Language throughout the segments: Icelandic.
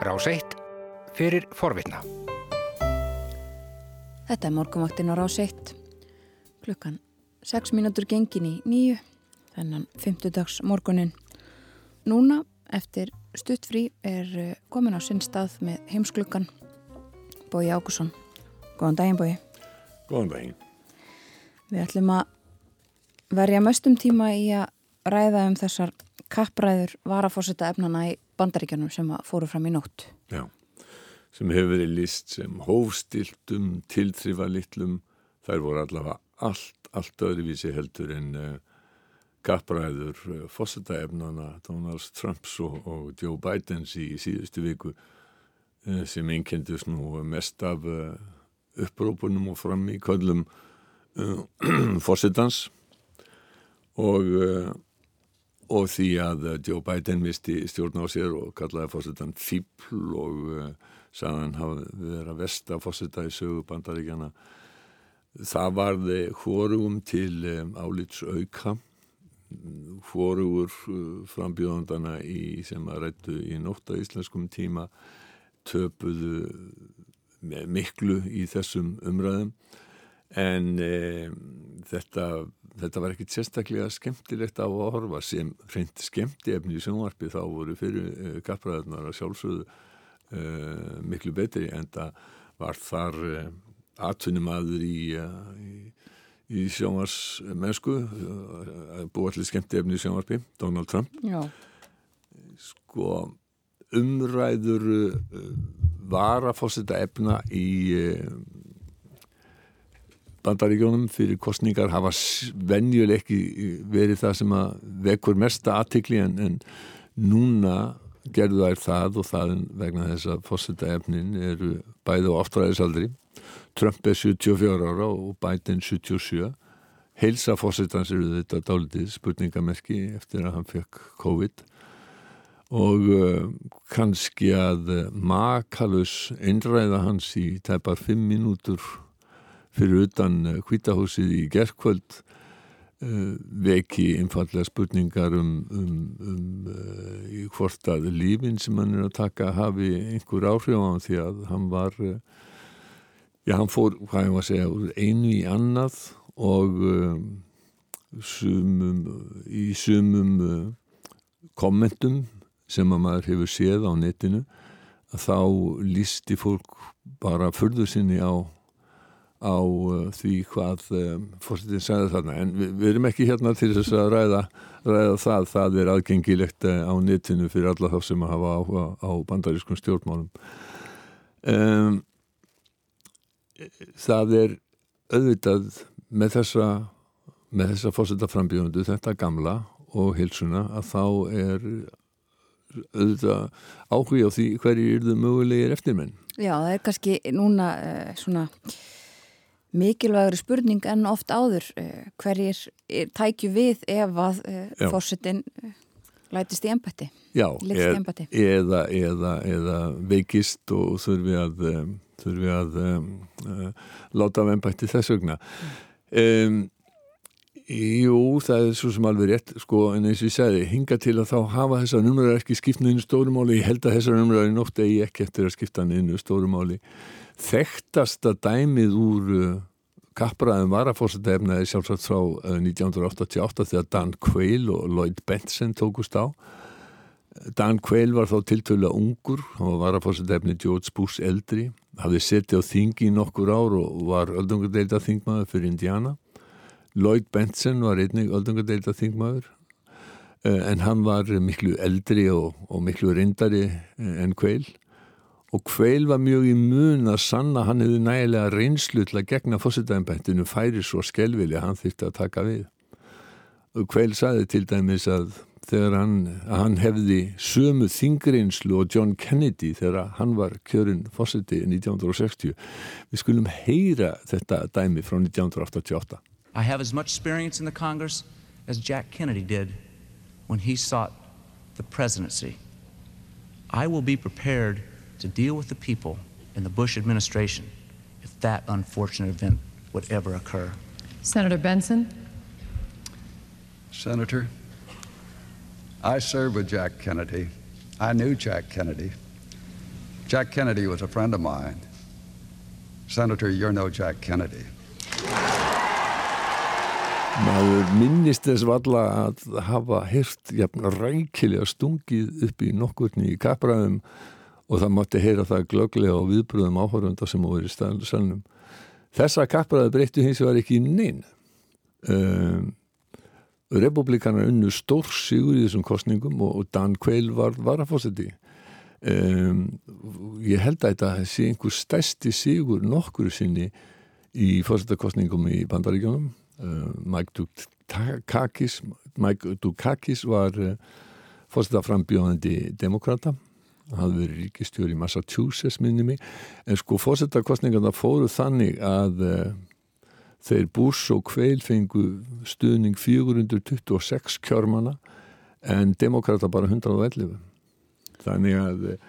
Rás 1 fyrir forvitna. Þetta er morgumvaktin á Rás 1. Klukkan 6 mínútur gengin í nýju, þennan 50 dags morgunin. Núna, eftir stuttfrí, er eh, komin á sinn stað með heimsklukkan Bói Ákusson. Góðan daginn, Bói. Góðan daginn. Við ætlum að verja mestum tíma í að ræða um þessar kappræður varafórseta efnana í bandaríkjunum sem fóru fram í nótt. Já, sem hefur verið list sem hófstiltum, tilþrifalitlum, þær voru allavega allt, allt öðruvísi heldur en uh, kappræður uh, fórseta efnana Donald Trumps og, og Joe Bidens í síðustu viku uh, sem einkendist nú mest af upprópunum og fram í köllum fórsetans og og því að Joe Biden misti stjórn á sér og kallaði fórsetan fíbl og uh, sagðan hafa verið að vesta fórseta í sögu bandaríkjana það varði hvórugum til um, álits auka hvórugur uh, frambjóðandana í, sem að rættu í nótt á íslenskum tíma töpuðu miklu í þessum umræðum en um, þetta þetta var ekkit sérstaklega skemmtilegt á að horfa sem hreint skemmti efni í sjónvarpi þá voru fyrir uh, eh, kappræðunar að sjálfsögðu uh, miklu betri en það var þar uh, atvinnumadur í, í, í sjónvarsmennsku búið allir skemmti efni í sjónvarpi Donald Trump Já. sko umræður var að fórseta efna í bandaríkjónum fyrir kostningar hafa venjuleg ekki verið það sem að vekur mesta aðtikli en, en núna gerðu þær það og það vegna þess að fórseta efnin eru bæði á áttræðisaldri. Trump er 74 ára og Biden 77 heilsa fórsetans eru þetta dálitið spurningamerki eftir að hann fekk COVID. Og uh, kannski að makalus einræða hans í tæpar 5 mínútur fyrir utan hvítahúsið í gerðkvöld uh, veki einfallega spurningar um, um, um í hvort að lífin sem hann er að taka hafi einhver áhrif á hann því að hann var já hann fór, hvað ég var að segja einu í annað og sumum, í sumum kommentum sem að maður hefur séð á netinu að þá lísti fólk bara fyrður sinni á á uh, því hvað um, fórsettin segði þarna. En við, við erum ekki hérna til þess að ræða, ræða það, það er aðgengilegt uh, á netinu fyrir alla þá sem að hafa áhuga á bandarískum stjórnmálum. Um, það er auðvitað með þessa með þessa fórsettaframbíðundu þetta gamla og hilsuna að þá er auðvitað áhuga á því hverju er þau mögulegir eftirmenn. Já, það er kannski núna uh, svona mikilvægur spurning en oft áður eh, hverjir tækju við ef að eh, fórsetin eh, lætist í embætti Já, eð, eða, eða, eða veikist og þurfi að, þurfi að um, uh, láta af embætti þess vegna. Um, Jú, það er svo sem alveg rétt sko, en eins og ég segði, hinga til að þá hafa þessar numraður ekki í stórumáli ég held að þessar numraður nótt eigi ekki eftir að skipta í stórumáli þekktasta dæmið úr uh, kappræðum varafórsetta efnaði sjálfsagt frá uh, 1988 þegar Dan Quayle og Lloyd Benson tókust á. Dan Quayle var þá tiltölu ungur, hann var varafórsetta efni George Bush eldri, hafði setið á þingi í nokkur ár og var öldungadeilda þingmaður fyrir Indiana. Lloyd Benson var einnig öldungadeilda þingmaður uh, en hann var miklu eldri og, og miklu reyndari uh, en Quayle og Kveil var mjög í mun að sanna hann hefði nægilega reynslu til að gegna fósitæðinbættinu færi svo skelvili að hann þýtti að taka við. Kveil saði til dæmis að þegar hann, að hann hefði sömu þingreinslu og John Kennedy þegar hann var kjörinn fósiti 1960. Við skulum heyra þetta dæmi frá 1988. I have as much experience in the Congress as Jack Kennedy did when he sought the presidency. I will be prepared to deal with the people in the Bush administration if that unfortunate event would ever occur. Senator Benson? Senator, I served with Jack Kennedy. I knew Jack Kennedy. Jack Kennedy was a friend of mine. Senator, you're no Jack Kennedy. Maður minnist þess valla að hafa hirt rækilega stungið upp í nokkurni í kapraðum og það mátti heyra það glöglega og viðbröðum áhörunda sem voru í stælnum. Þessa kapraði breyttu hins vegar ekki neyn. Um, Republikanar unnu stór sigur í þessum kostningum og Dan Quayle var varafósiti. Um, ég held að þetta sé einhver stæsti sigur nokkur sinni í fórsetakostningum í bandaríkjónum uh, Mike Dukakis Mike Dukakis var uh, fórsetaframbjóðandi demokrata hann hafði verið ríkistjóri í Massachusetts minni mig. En sko fórsetakostningarna fóru þannig að uh, þeir Bush og Quayle fengu stuðning 426 kjörmana en demokrata bara 111 þannig að eh,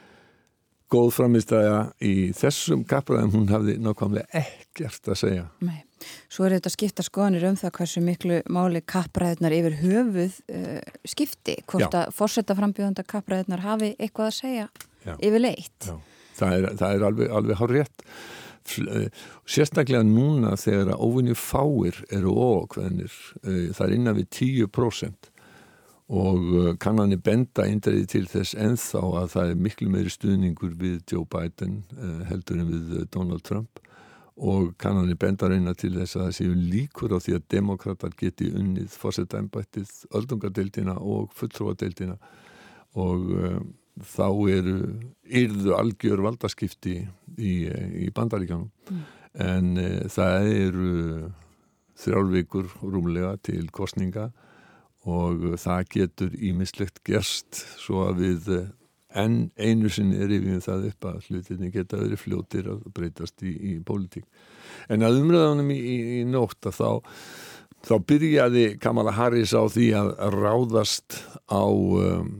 góð framistæða í þessum kapraðum hún hafði nákvæmlega ekkert að segja. Nei. Svo er þetta skipta skoðanir um það hversu miklu máli kapraðunar yfir höfuð uh, skipti, hvort Já. að fórsetta frambjöðanda kapraðunar hafi eitthvað að segja Já. yfir leitt Já. Það er, það er alveg, alveg hár rétt eh, sérstaklega núna þegar óvinni fáir eru ókveðnir það er innan við 10% og uh, kannanir benda eindriði til þess enþá að það er miklu meiri stuðningur við Joe Biden uh, heldur en við uh, Donald Trump og kannanir benda reyna til þess að það séu líkur á því að demokrater geti unnið fórsetæmbættið, öldungadeildina og fulltróadeildina og þá eru yrðu algjör valdaskipti í, í bandaríkanum mm. en það eru þrjálfvikur rúmlega til kostninga og það getur ímislegt gerst svo að við enn einu sinni er yfir það upp að hlutinni geta verið fljótir að breytast í, í pólitík. En að umræðanum í, í, í nótt að þá, þá byrjaði Kamala Harris á því að ráðast á um,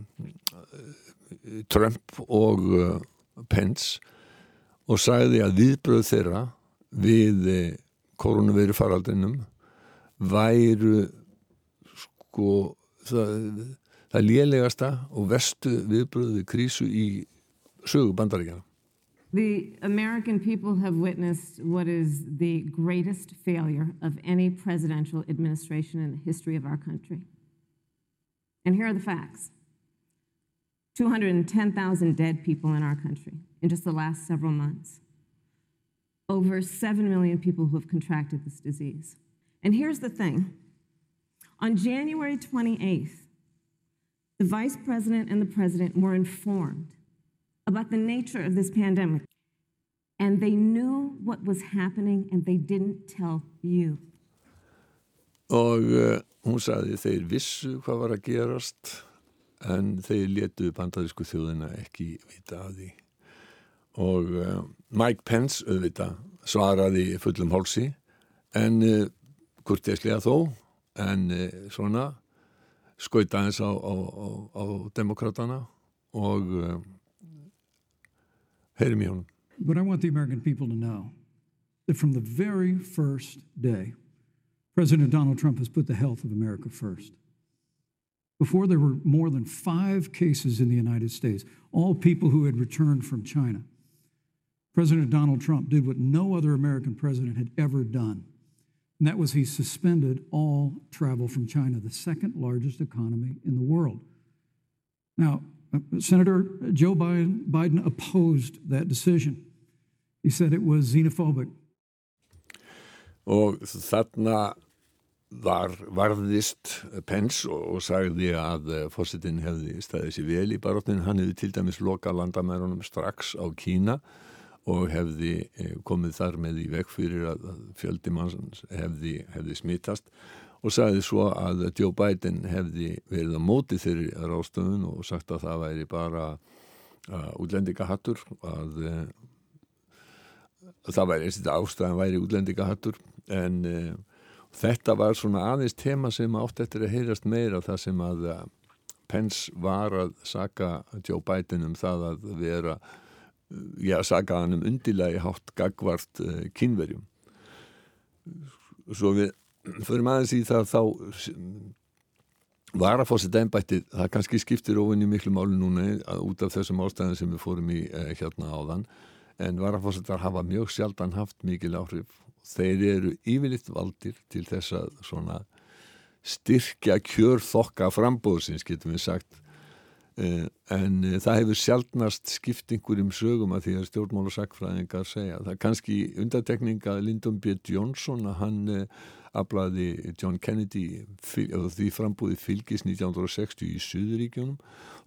Trump og uh, Pence og sagði að viðbröð þeirra við eh, koronaviru faraldinum væru sko það, það er lélegasta og vestu viðbröðu krísu í sögu bandaríkjana. The American people have witnessed what is the greatest failure of any presidential administration in the history of our country. And here are the facts. 210,000 dead people in our country in just the last several months. Over 7 million people who have contracted this disease. And here's the thing On January 28th, the vice president and the president were informed about the nature of this pandemic, and they knew what was happening and they didn't tell you. Og uh, hún sagði þeir vissu hvað var að gerast en þeir letu bandarísku þjóðina ekki vita að því. Og uh, Mike Pence auðvitað svaraði fullum hálsi en uh, kurtiðslega þó en eh, svona skauta eins á, á, á, á demokratana og uh, heyrim í honum. But I want the American people to know that from the very first day, President Donald Trump has put the health of America first. Before there were more than five cases in the United States, all people who had returned from China, President Donald Trump did what no other American president had ever done. And that was he suspended all travel from China, the second largest economy in the world. Now, uh, Senator Joe Biden, Biden opposed that decision. He said it was xenophobic. Og þarna var varðist Pence og, og sagði að uh, fórsetin hefði staðið sér vel í baróttin. Hann hefði til dæmis loka landamærunum strax á Kína og hefði eh, komið þar með í vekk fyrir að fjöldi manns hefði, hefði smittast og sagði svo að Joe Biden hefði verið á móti þeirri rástöðun og sagt að það væri bara uh, útlendingahattur að uh, það væri einstu ástæðan væri útlendingahattur. En uh, þetta var svona aðeins tema sem átt eftir að heyrast meira það sem að Pence var að saka Joe Biden um það að vera já, sagaði hann um undilagi hátt gagvart uh, kynverjum svo við fyrir maður síðan það þá varafósið ennbættið, það kannski skiptir ofinni miklu máli núna út af þessum ástæðin sem við fórum í eh, hérna áðan. En varafósitar hafa mjög sjaldan haft mikil áhrif. Þeir eru yfirlitt valdir til þess að styrkja kjör þokka frambóðsins getum við sagt. eh, en eh, það hefur sjálfnast skipt einhverjum sögum að því að stjórnmálu sakfræðingar segja. Það er kannski undatekning að Lyndon B. Johnson að hann eh, aflaði John Kennedy því frambúði fylgis 1960 í Suðuríkjunum.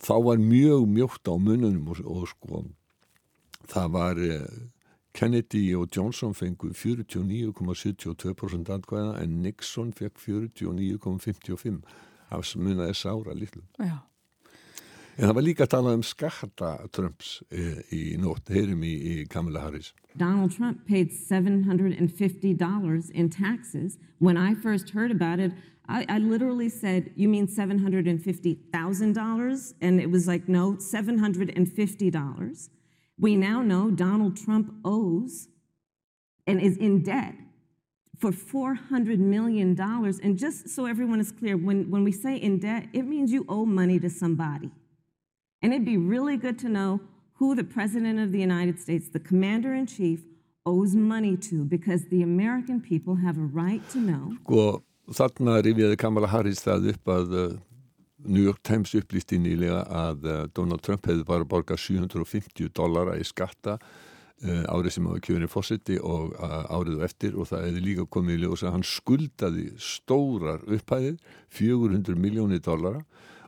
Þá var mjög mjótt á mununum og, og sko það var eh, Kennedy og Johnson fengu 49,72% atkvæða en Nixon fekk 49,55 af munaði sára litlu. Já En það var líka að tala um skatta Trumps eh, í nótt, heyrum í, í Kamala Harris. Donald Trump paid $750 in taxes. When I first heard about it, I, I literally said, you mean $750,000? And it was like, no, $750. We now know Donald Trump owes and is in debt for $400 million. And just so everyone is clear, when, when we say in debt, it means you owe money to somebody. And it'd be really good to know who the President of the United States, the Commander in Chief, owes money to because the American people have a right to know. Sko, þarna rifjaði Kamala Harris það upp að uh, New York Times upplýst í nýlega að uh, Donald Trump hefði bara borgað 750 dollara í skatta uh, árið sem hafa kjörið fósiti og árið og eftir og það hefði líka komið í ljós að hann skuldaði stórar upphæðir 400 miljónir dollara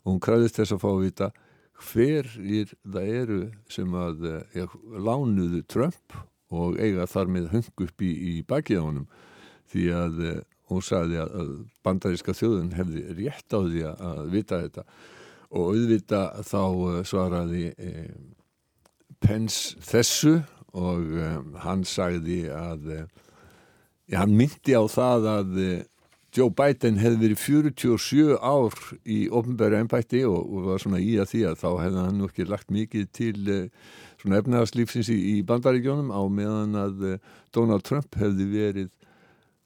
og hún kræðist þess að fá að vita hver það eru sem að ja, eh, lánuðu Trump og eiga þar með hung upp í, í bakið á honum. Því að eh, hún sagði að bandaríska þjóðun hefði rétt á því að vita þetta. Og auðvita þá eh, svaraði eh, Pence þessu og eh, hann sagði að eh, ja, hann myndi á það að Joe Biden hefði verið 47 ár í ofnbæra ennbætti og, og var svona í að því að þá hefði hann nú ekki lagt mikið til uh, svona efnaðarslífsins í, í bandaríkjónum á meðan að uh, Donald Trump hefði verið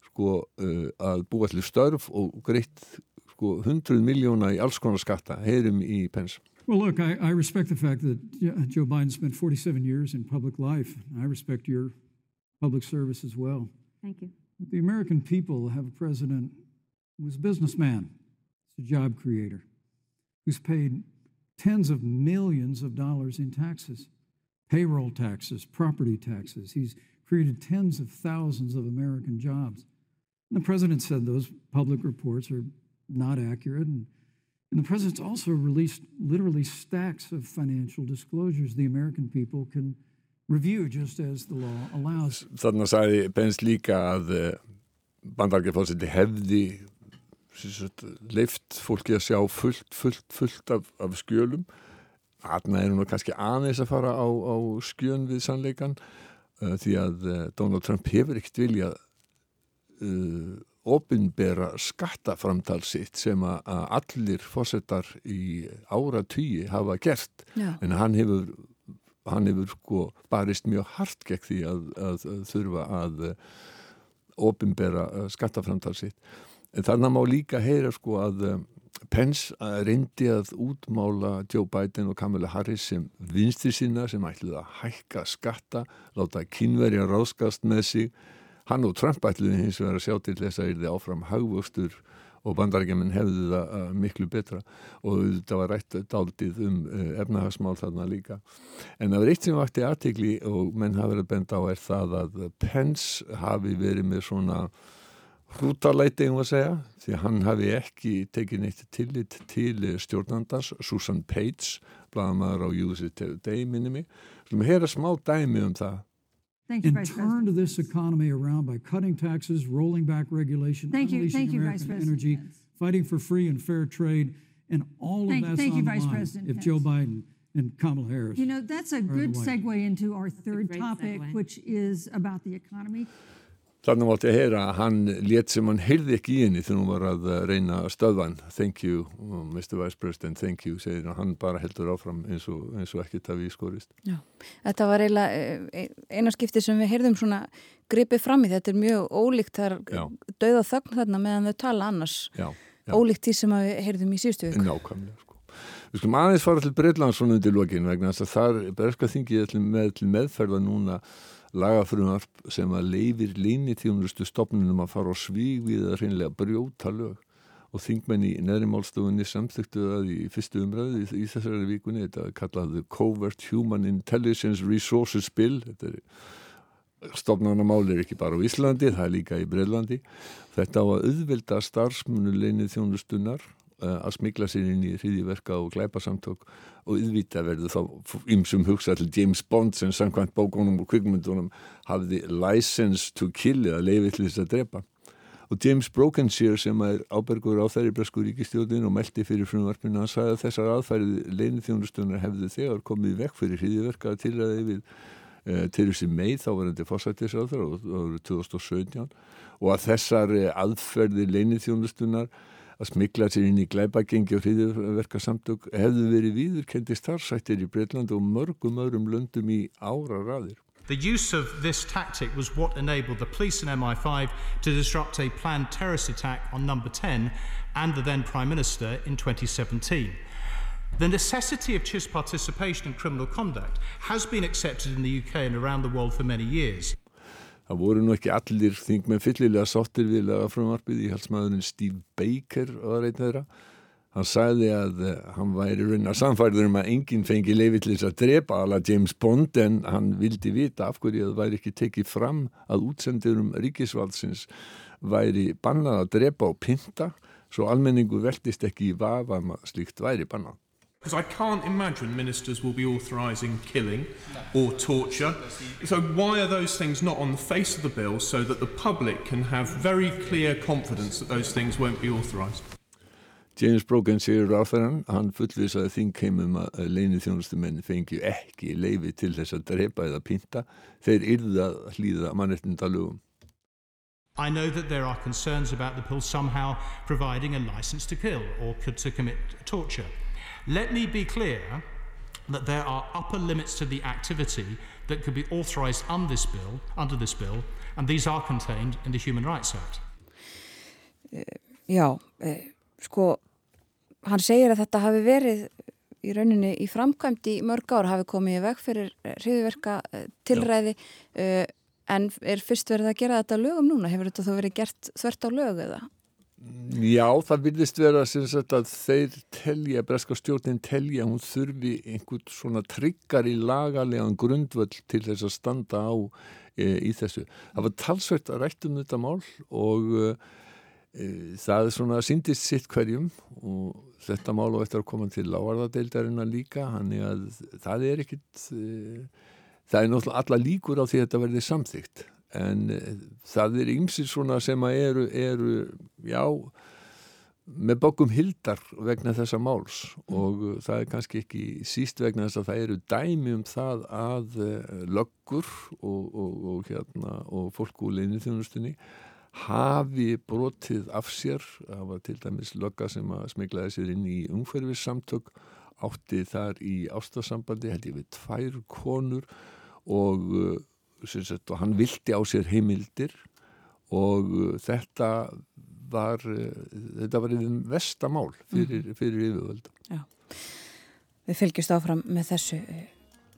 sko uh, að búa allir störf og greitt sko 100 miljóna í alls konar skatta, heyrum í pens. Well, look, I, I respect the fact that Joe Biden spent 47 years in public life. I respect your public service as well. Thank you. The American people have a president who's a businessman, he's a job creator, who's paid tens of millions of dollars in taxes, payroll taxes, property taxes. He's created tens of thousands of American jobs. And the president said those public reports are not accurate. And, and the president's also released literally stacks of financial disclosures the American people can Þannig að sagði Benz líka að eh, bandargeirfósiti hefði leift fólki að sjá fullt, fullt, fullt af, af skjölum. Þarna er nú kannski aðeins að fara á, á skjön við sannleikan uh, því að uh, Donald Trump hefur ekkert viljað uh, opinbera skattaframtal sitt sem að allir fósettar í ára tugi hafa gert. Já. en hann hefur hann hefur sko barist mjög hart gegn því að, að, að þurfa að eh, ofinbera eh, skattaframtal sitt. En þannig má líka heyra sko að eh, Pence reyndi að útmála Joe Biden og Kamala Harris sem vinstri sinna sem ætluði að hækka skatta, láta kynverja ráskast með sig. Hann og Trump ætluði hins vegar að sjá til þess að það er áfram haugvöxtur og bandarækjaman hefði það uh, miklu betra. Og þetta var rætt daldið um uh, efnahagsmál þarna líka. En það var eitt sem vakti aðtikli og menn hafi verið bend á er það að Pence hafi verið með svona hrútalæti um að segja því hann hafi ekki tekið neitt tillit til stjórnandans Susan Page, bladamæður á USA Today minni mig, sem hera smá dæmi um það Thank you, and Vice turn President. this economy around by cutting taxes, rolling back regulation, thank you, thank you, American energy, fighting for free and fair trade, and all thank, of that's thank on you, the Vice line President if Pence. Joe Biden and Kamala Harris. You know, that's a good segue into our third topic, segue. which is about the economy. Þannig mátti að heyra að hann létt sem hann heyrði ekki í henni þegar hann var að reyna stöðvan. Thank you, Mr. Vice President, thank you, segir hann. Hann bara heldur áfram eins og, eins og ekkert að við skorist. Já, þetta var eiginlega eh, eina skipti sem við heyrðum svona gripið fram í. Þetta er mjög ólíkt þar döð og þögn þarna meðan þau tala annars. Já. ólíkt því sem við heyrðum í síðustu vik Nákvæmlega sko. Við skulum aðeins fara til Breitland svona undir lokin vegna þess að þar berska þingið með til meðferða núna lagafrumvarp sem að leifir línitíðunustu stopnunum að fara á svíg við að reynlega brjóta lög. Og þingmenn í neðrimálstofunni samþyktu það í fyrstu umræðu í, í þessari vikunni, þetta kallaðu Covert Human Intelligence Resources Bill. Þetta er stofnarnamál er ekki bara á Íslandi, það er líka í Breilandi þetta á að auðvelda starfsmunuleginni þjónustunar uh, að smigla sér inn í hriðiverka og glæpasamtök og auðvita verður þá ymsum hugsa til James Bond sem samkvæmt bókunum og kvikmundunum hafði license to kill eða leifið til þess að drepa. Og James Brokenshire sem er ábergur á þeirri bresku ríkistjóðin og meldi fyrir frumvarpinu hann sagði að þessar aðfærið leinithjónustunar hefðu þegar komið vekk fyrir hriðiverka til að yfir e, til þessi meið þá var þetta fórsættisáður árið 2017 og að þessar e, aðferði leinithjónustunar að sér inn í glæbagengi og hriðiverka samtök hefðu verið viðurkendi starfsættir í Breitland og mörgum öðrum löndum í ára raðir. The use of this tactic was what enabled the police and MI5 to disrupt a planned terrorist attack on number 10 and the then Prime Minister in 2017. The necessity of CHIS participation in criminal conduct has been accepted in the UK and around the world for many years. Það voru nú ekki allir þingmenn fyllilega sáttir við lagafrömmarpið í halsmaðurinn Steve Baker og reynd þeirra. Hann sagði að uh, hann væri raunar samfærður um að enginn fengi þess að drepa ala James Bond en hann vildi vita af hverju að það væri ekki tekið fram að útsendirum ríkisvaldsins væri bannað að drepa og pinta svo almenningu veldist ekki í vafa að slíkt væri bannað. Because I can't imagine ministers will be authorising killing or torture. So why are those things not on the face of the bill so that the public can have very clear confidence that those things won't be authorised? James Brogan séur ráþarann, hann fullvisaði þingheimum að leinið þjónustumenn fengju ekki leifi til þess að drepa eða pinta, þeir yrða hlýða mannrettindalögum. I know that there are concerns about the bill somehow providing a license to kill or to commit torture. Let me be clear that there are upper limits to the activity that could be authorised under this bill, under this bill, and these are contained in the Human Rights Act. Uh, já, uh, sko hann segir að þetta hafi verið í rauninni í framkvæmt í mörg ár hafi komið í veg fyrir hriðverka eh, tilræði uh, en er fyrst verið að gera þetta lögum núna? Hefur þetta þá verið gert þvert á lög eða? Já, það vilist vera sagt, að þeir telja, breska stjórnin telja hún þurfi einhvern svona tryggar í lagalega grundvöld til þess að standa á e, í þessu. Það var talsvert að rættum þetta mál og e, það er svona syndist sitt hverjum og þetta mál og eftir að koma til lágarðadeildarinnar líka hann er að það er ekkit uh, það er náttúrulega alla líkur á því að þetta verði samþygt en uh, það er ymsið svona sem að eru, eru já með bókum hildar vegna þessa máls. Og uh, það er kannski ekki síst vegna þess að það eru dæmi um það að löggur og, og, og, hérna, og fólk úr leinu þjónustunni hafi brotið af sér það var til dæmis lögga sem að smiklaði sér inn í umhverfissamtök átti þar í ástasambandi held ég við tvær konur og, og hann vildi á sér heimildir og uh, þetta var uh, þetta var yfir vestamál fyrir, mhm. fyrir yfirvölda Já. Við fylgjumst áfram með þessu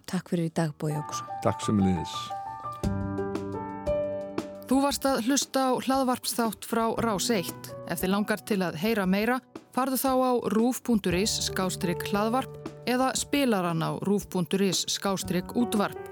Takk fyrir í dag Bói Jókusson Takk sem liðis Þú varst að hlusta á hlaðvarpsþátt frá Rás 1. Ef þið langar til að heyra meira, farðu þá á rúf.is skástrygg hlaðvarp eða spilaran á rúf.is skástrygg útvarp.